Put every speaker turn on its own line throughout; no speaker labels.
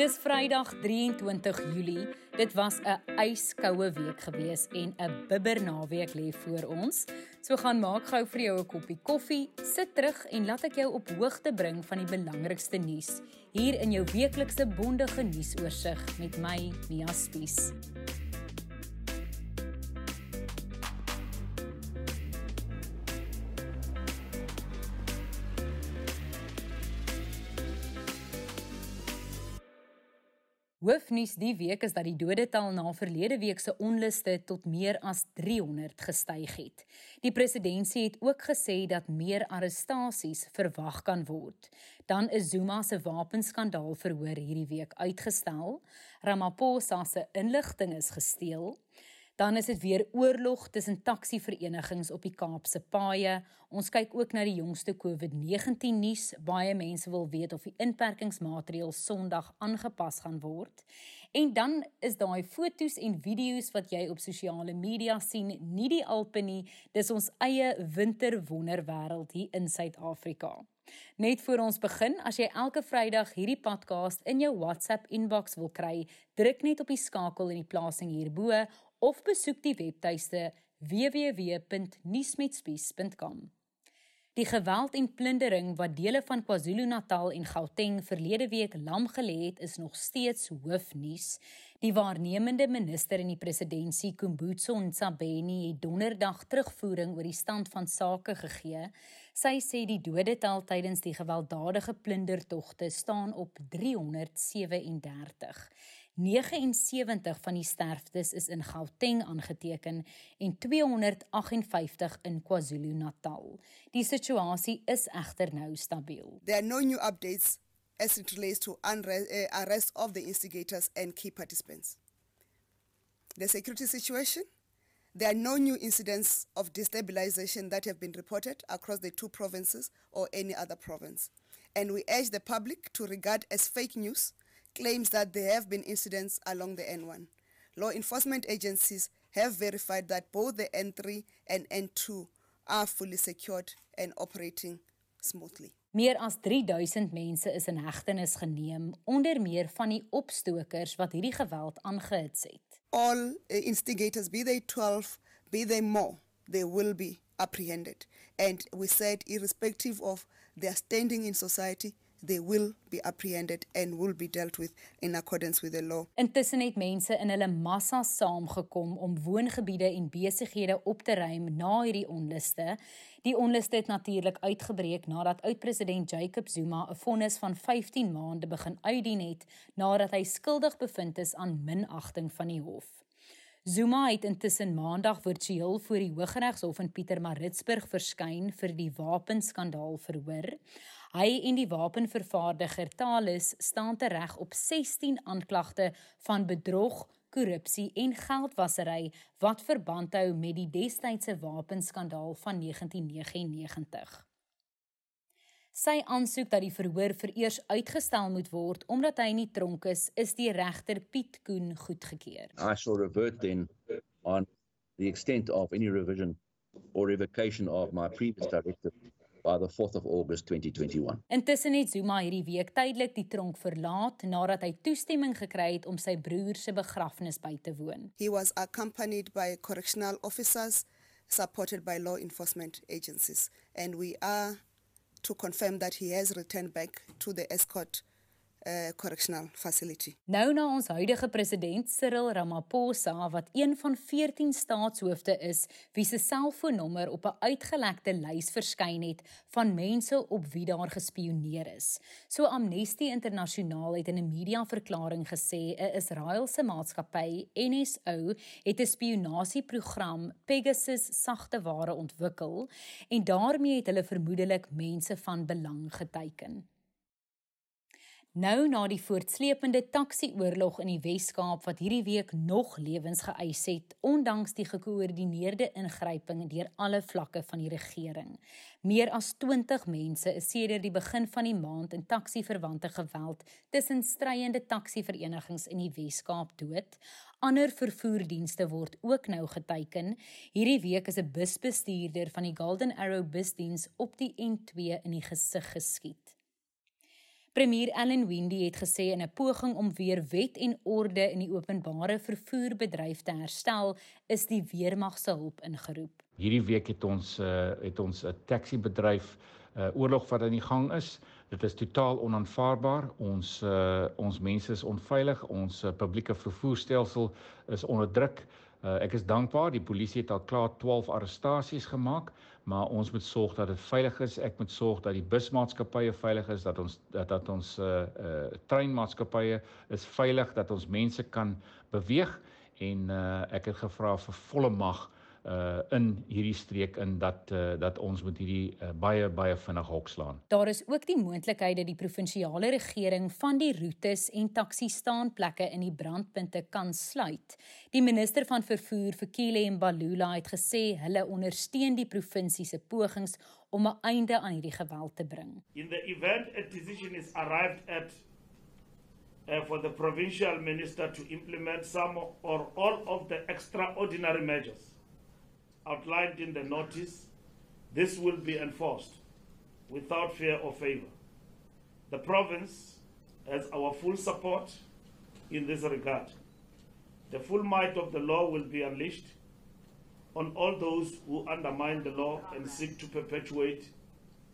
Dis Vrydag 23 Julie. Dit was 'n yskoue week gewees en 'n bibber naweek lê voor ons. So gaan maak gou vir jou 'n koppie koffie, sit terug en laat ek jou op hoogte bring van die belangrikste nuus hier in jou weeklikse bondige nuusoorseig met my Mia Spies. Hoofnuus die week is dat die dodetal na verlede week se onluste tot meer as 300 gestyg het. Die presidentsie het ook gesê dat meer arrestasies verwag kan word. Dan is Zuma se wapenskandaal verhoor hierdie week uitgestel. Ramaphosa se inligting is gesteel. Dan is dit weer oorlog tussen taksi-verenigings op die Kaapse paaie. Ons kyk ook na die jongste COVID-19 nuus. Baie mense wil weet of die inperkingsmaatreëls Sondag aangepas gaan word. En dan is daai foto's en video's wat jy op sosiale media sien, nie die Alpe nie, dis ons eie winterwonderwêreld hier in Suid-Afrika. Net voor ons begin, as jy elke Vrydag hierdie podcast in jou WhatsApp inbox wil kry, druk net op die skakel in die plasing hierbo of besoek die webtuiste www.nuusmetspies.com. Die geweld en plundering wat dele van KwaZulu-Natal en Gauteng verlede week lam gelê het, is nog steeds hoofnuus. Die waarnemende minister in die presidentskap, Kumbutso Ntsabeni, het donderdag terugvoering oor die stand van sake gegee. Sy sê die dodetal tydens die gewelddadige plundertogte staan op 337. 79 van die sterftes is in Gauteng aangeteken en 258 in KwaZulu-Natal. Die situasie is egter nou stabiel.
There are no new updates as it relates to unrest, uh, arrest of the instigators and key participants. The security situation There are no new incidents of destabilization that have been reported across the two provinces or any other province. And we urge the public to regard as fake news claims that there have been incidents along the N1. Law enforcement agencies have verified that both the N3 and N2 are fully secured and operating smoothly.
Meer as 3000 mense is in hegtenis geneem onder meer van die opstokers wat hierdie geweld aangehits het.
All uh, instigators be they 12 be they more they will be apprehended and we said irrespective of their standing in society they will be apprehended and will be dealt with in accordance with the law.
Intussen het mense in hulle massa saamgekom om woongebiede en besighede op te ruim na hierdie onluste. Die onluste het natuurlik uitgebreek nadat oud-president Jacob Zuma 'n vonnis van 15 maande begin uitdien het nadat hy skuldig bevind is aan minagting van die hof. Zuma het intussen maandag virtueel voor die Hooggeregshof in Pietermaritzburg verskyn vir die wapenskandaal verhoor. Hy en die wapenvervaardiger Thales staan tereg op 16 aanklagte van bedrog, korrupsie en geldwasery wat verband hou met die destydse wapenskandaal van 1999. Sy aansoek dat die verhoor vereers uitgestel moet word omdat hy nie tronk is, is die regter Piet Koen goedgekeur.
I shall revert then on the extent of any revision or revocation of my previous directive by the 4th of August 2021.
Intussen het Zuma hierdie week tydelik die tronk verlaat nadat hy toestemming gekry het om sy broer se begrafnis by te woon.
He was accompanied by correctional officers supported by law enforcement agencies and we are to confirm that he has returned back to the escort uh, correctional facility.
Nou na ons huidige president Cyril Ramaphosa wat een van 14 staatshoofde is wie se selfoonnommer op 'n uitgelekte lys verskyn het van mense op wie daar gespioneer is. So Amnesty Internasionaal het in 'n media-verklaring gesê 'n Israeliese maatskappy, NSO, het 'n spionasieprogram Pegasus sagte ware ontwikkel en daarmee het hulle vermoedelik mense van belang geteken. Nou na die voortsleepende taksi-oorlog in die Wes-Kaap wat hierdie week nog lewens geëis het, ondanks die gekoördineerde ingryping deur alle vlakke van die regering. Meer as 20 mense is sedert die begin van die maand in taksi-verwante geweld tussen stryende taksi-verenigings in die Wes-Kaap dood. Ander vervoerdienste word ook nou geteiken. Hierdie week is 'n busbestuurder van die Golden Arrow busdiens op die N2 in die gesig geskiet. Premier Ellen Wendy het gesê in 'n poging om weer wet en orde in die openbare vervoerbedryf te herstel, is die weermag se hulp ingeroep.
Hierdie week het ons uh, het ons 'n taxi bedryf uh, oorlog wat aan die gang is. Dit is totaal onaanvaarbaar. Ons uh, ons mense is onveilig, ons uh, publieke vervoerstelsel is onder druk. Uh, ek is dankbaar die polisie het al klaar 12 arrestasies gemaak, maar ons moet sorg dat dit veilig is. Ek moet sorg dat die busmaatskappye veilig is, dat ons dat, dat ons uh, uh treinmaatskappye is veilig, dat ons mense kan beweeg en uh, ek het gevra vir volle mag uh in hierdie streek in dat uh dat ons met hierdie uh, baie baie vinnig hok slaan.
Daar is ook die moontlikheid dat die provinsiale regering van die roetes en taxi staanplekke in die brandpunte kan sluit. Die minister van vervoer, Fikile Mbalula, het gesê hulle ondersteun die provinsie se pogings om 'n einde aan hierdie geweld te bring.
In the event a decision is arrived at uh, for the provincial minister to implement some or all of the extraordinary measures outlined in the notice, this will be enforced without fear or favor. The province has our full support in this regard. The full might of the law will be unleashed on all those who undermine the law and seek to perpetuate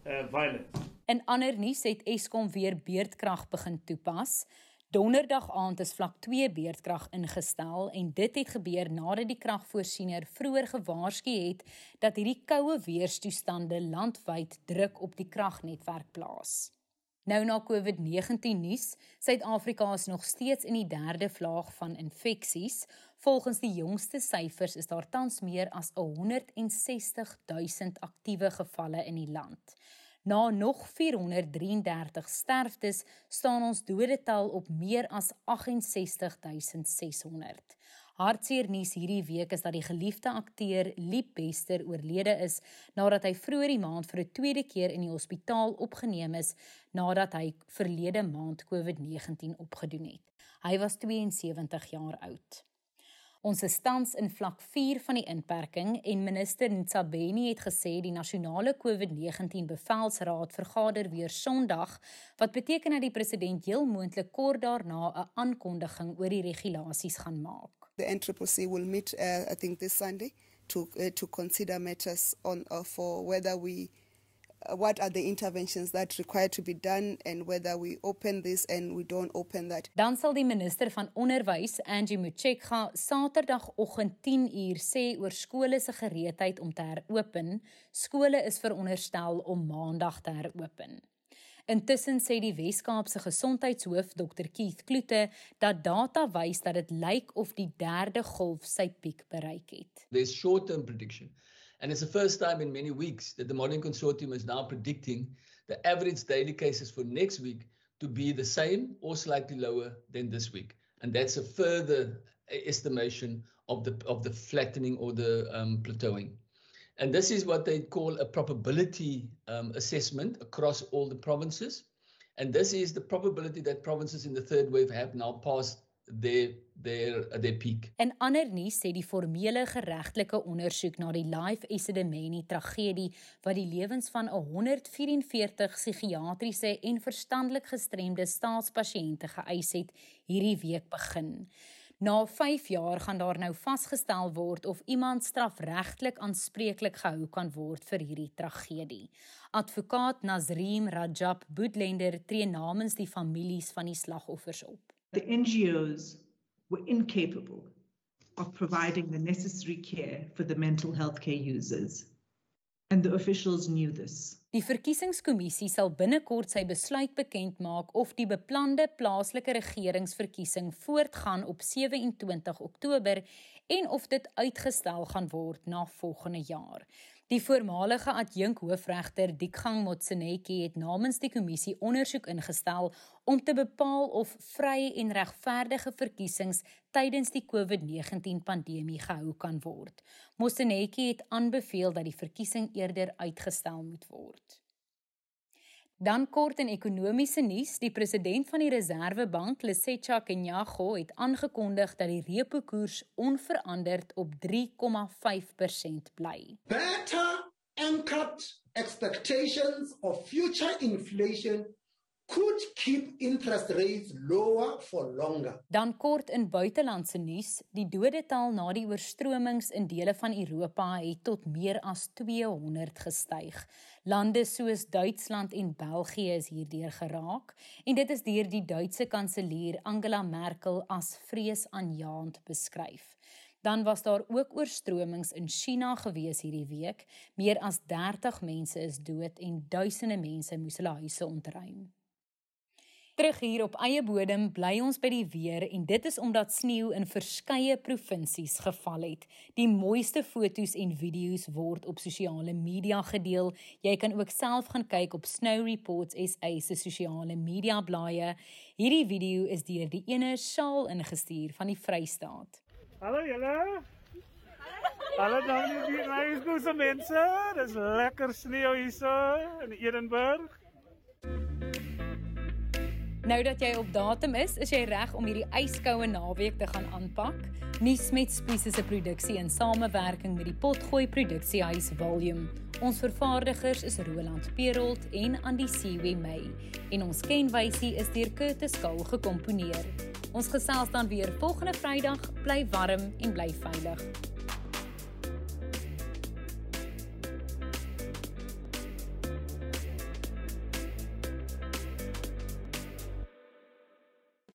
uh, violence.
In ander nuus het Eskom weer beurtkrag begin toepas. Donderdag aand is vlak 2 beurtkrag ingestel en dit het gebeur nadat die kragvoorsiener vroeër gewaarsku het dat hierdie koue weerstoestande landwyd druk op die kragnetwerk plaas. Nou na COVID-19 nuus, Suid-Afrika is nog steeds in die derde vlaag van infeksies. Volgens die jongste syfers is daar tans meer as 160 000 aktiewe gevalle in die land. Na nog 433 sterftes staan ons dodetal op meer as 68600. Hartseer nuus hierdie week is dat die geliefde akteur Liep Bester oorlede is nadat hy vroeër die maand vir 'n tweede keer in die hospitaal opgeneem is nadat hy verlede maand COVID-19 opgedoen het. Hy was 72 jaar oud. Ons is tans in vlak 4 van die inperking en minister Ntsabeni het gesê die nasionale COVID-19 bevelsraad vergader weer Sondag wat beteken dat die president heel moontlik kort daarna 'n aankondiging oor die regulasies gaan maak.
The NCCC will meet uh, I think this Sunday to uh, to consider matters on uh, for whether we what are the interventions that require to be done and whether we open this and we don't open that.
Dan sal die minister van onderwys, Angie Motshekga, Saterdagoggend 10uur sê oor skole se gereedheid om te heropen. Skole is veronderstel om Maandag te heropen. Intussen sê die Wes-Kaapse gesondheidshoof Dr Keith Kloete dat data wys dat dit lyk of die derde golf sy piek bereik het.
There's short-term prediction And it's the first time in many weeks that the Modeling Consortium is now predicting the average daily cases for next week to be the same or slightly lower than this week. And that's a further estimation of the, of the flattening or the um, plateauing. And this is what they call a probability um, assessment across all the provinces. And this is the probability that provinces in the third wave have now passed their their their peak.
In ander nuus sê die formele geregtelike ondersoek na die Life Esidimeni tragedie wat die lewens van 144 psigiatriese en verstandelik gestremde staatspasiënte geëis het, hierdie week begin. Na 5 jaar gaan daar nou vasgestel word of iemand strafregtelik aanspreeklik gehou kan word vir hierdie tragedie. Advokaat Nazreem Rajab Boedlender tree namens die families van die slagoffers op.
the NGOs were incapable of providing the necessary care for the mental health care users. And the officials knew this.
Die verkiesingskommissie sal binnekort sy besluit bekend maak of die beplande plaaslike regeringsverkiesing voortgaan op 27 Oktober en of dit uitgestel gaan word na volgende jaar. Die voormalige adjunk hoofregter Dikgang Motsenetjie het namens die kommissie ondersoek ingestel om te bepaal of vrye en regverdige verkiesings tydens die COVID-19 pandemie gehou kan word. Motsenetjie het aanbeveel dat die verkiesing eerder uitgestel moet word. Dan kort in ekonomiese nuus, die president van die Reserwebank, Lesetja Kenyago, het aangekondig dat die repo koers onveranderd op 3,5% bly.
Better anchored expectations of future inflation could keep interest rates lower for longer.
Dan kort in buitelandse nuus, die dodetal na die oorstromings in dele van Europa het tot meer as 200 gestyg. Lande soos Duitsland en België is hierdeur geraak en dit is deur die Duitse kanselier Angela Merkel as vreesaanjaend beskryf. Dan was daar ook oorstromings in China gewees hierdie week. Meer as 30 mense is dood en duisende mense moes hulle huise ontruim. Terug hier op eie bodem bly ons by die weer en dit is omdat sneeu in verskeie provinsies geval het. Die mooiste foto's en video's word op sosiale media gedeel. Jy kan ook self gaan kyk op Snow Reports SA se sosiale media blaaie. Hierdie video is deur die ene Shaal ingestuur van die Vrystaat.
Hallo julle. Hallo dames en here, dis goeie mense. Dis lekker sneeu hier so in Edinburgh.
Nou dat jy op datum is, is jy reg om hierdie yskoue naweek te gaan aanpak. Nuus met Spies is 'n produksie in samewerking met die Potgooi Produksiehuis Volume. Ons vervaardigers is Roland Perolt en Andy Siwe May en ons kenwysie is deur Curtis Kahl gekomponeer. Ons gesels dan weer volgende Vrydag. Bly warm en bly veilig.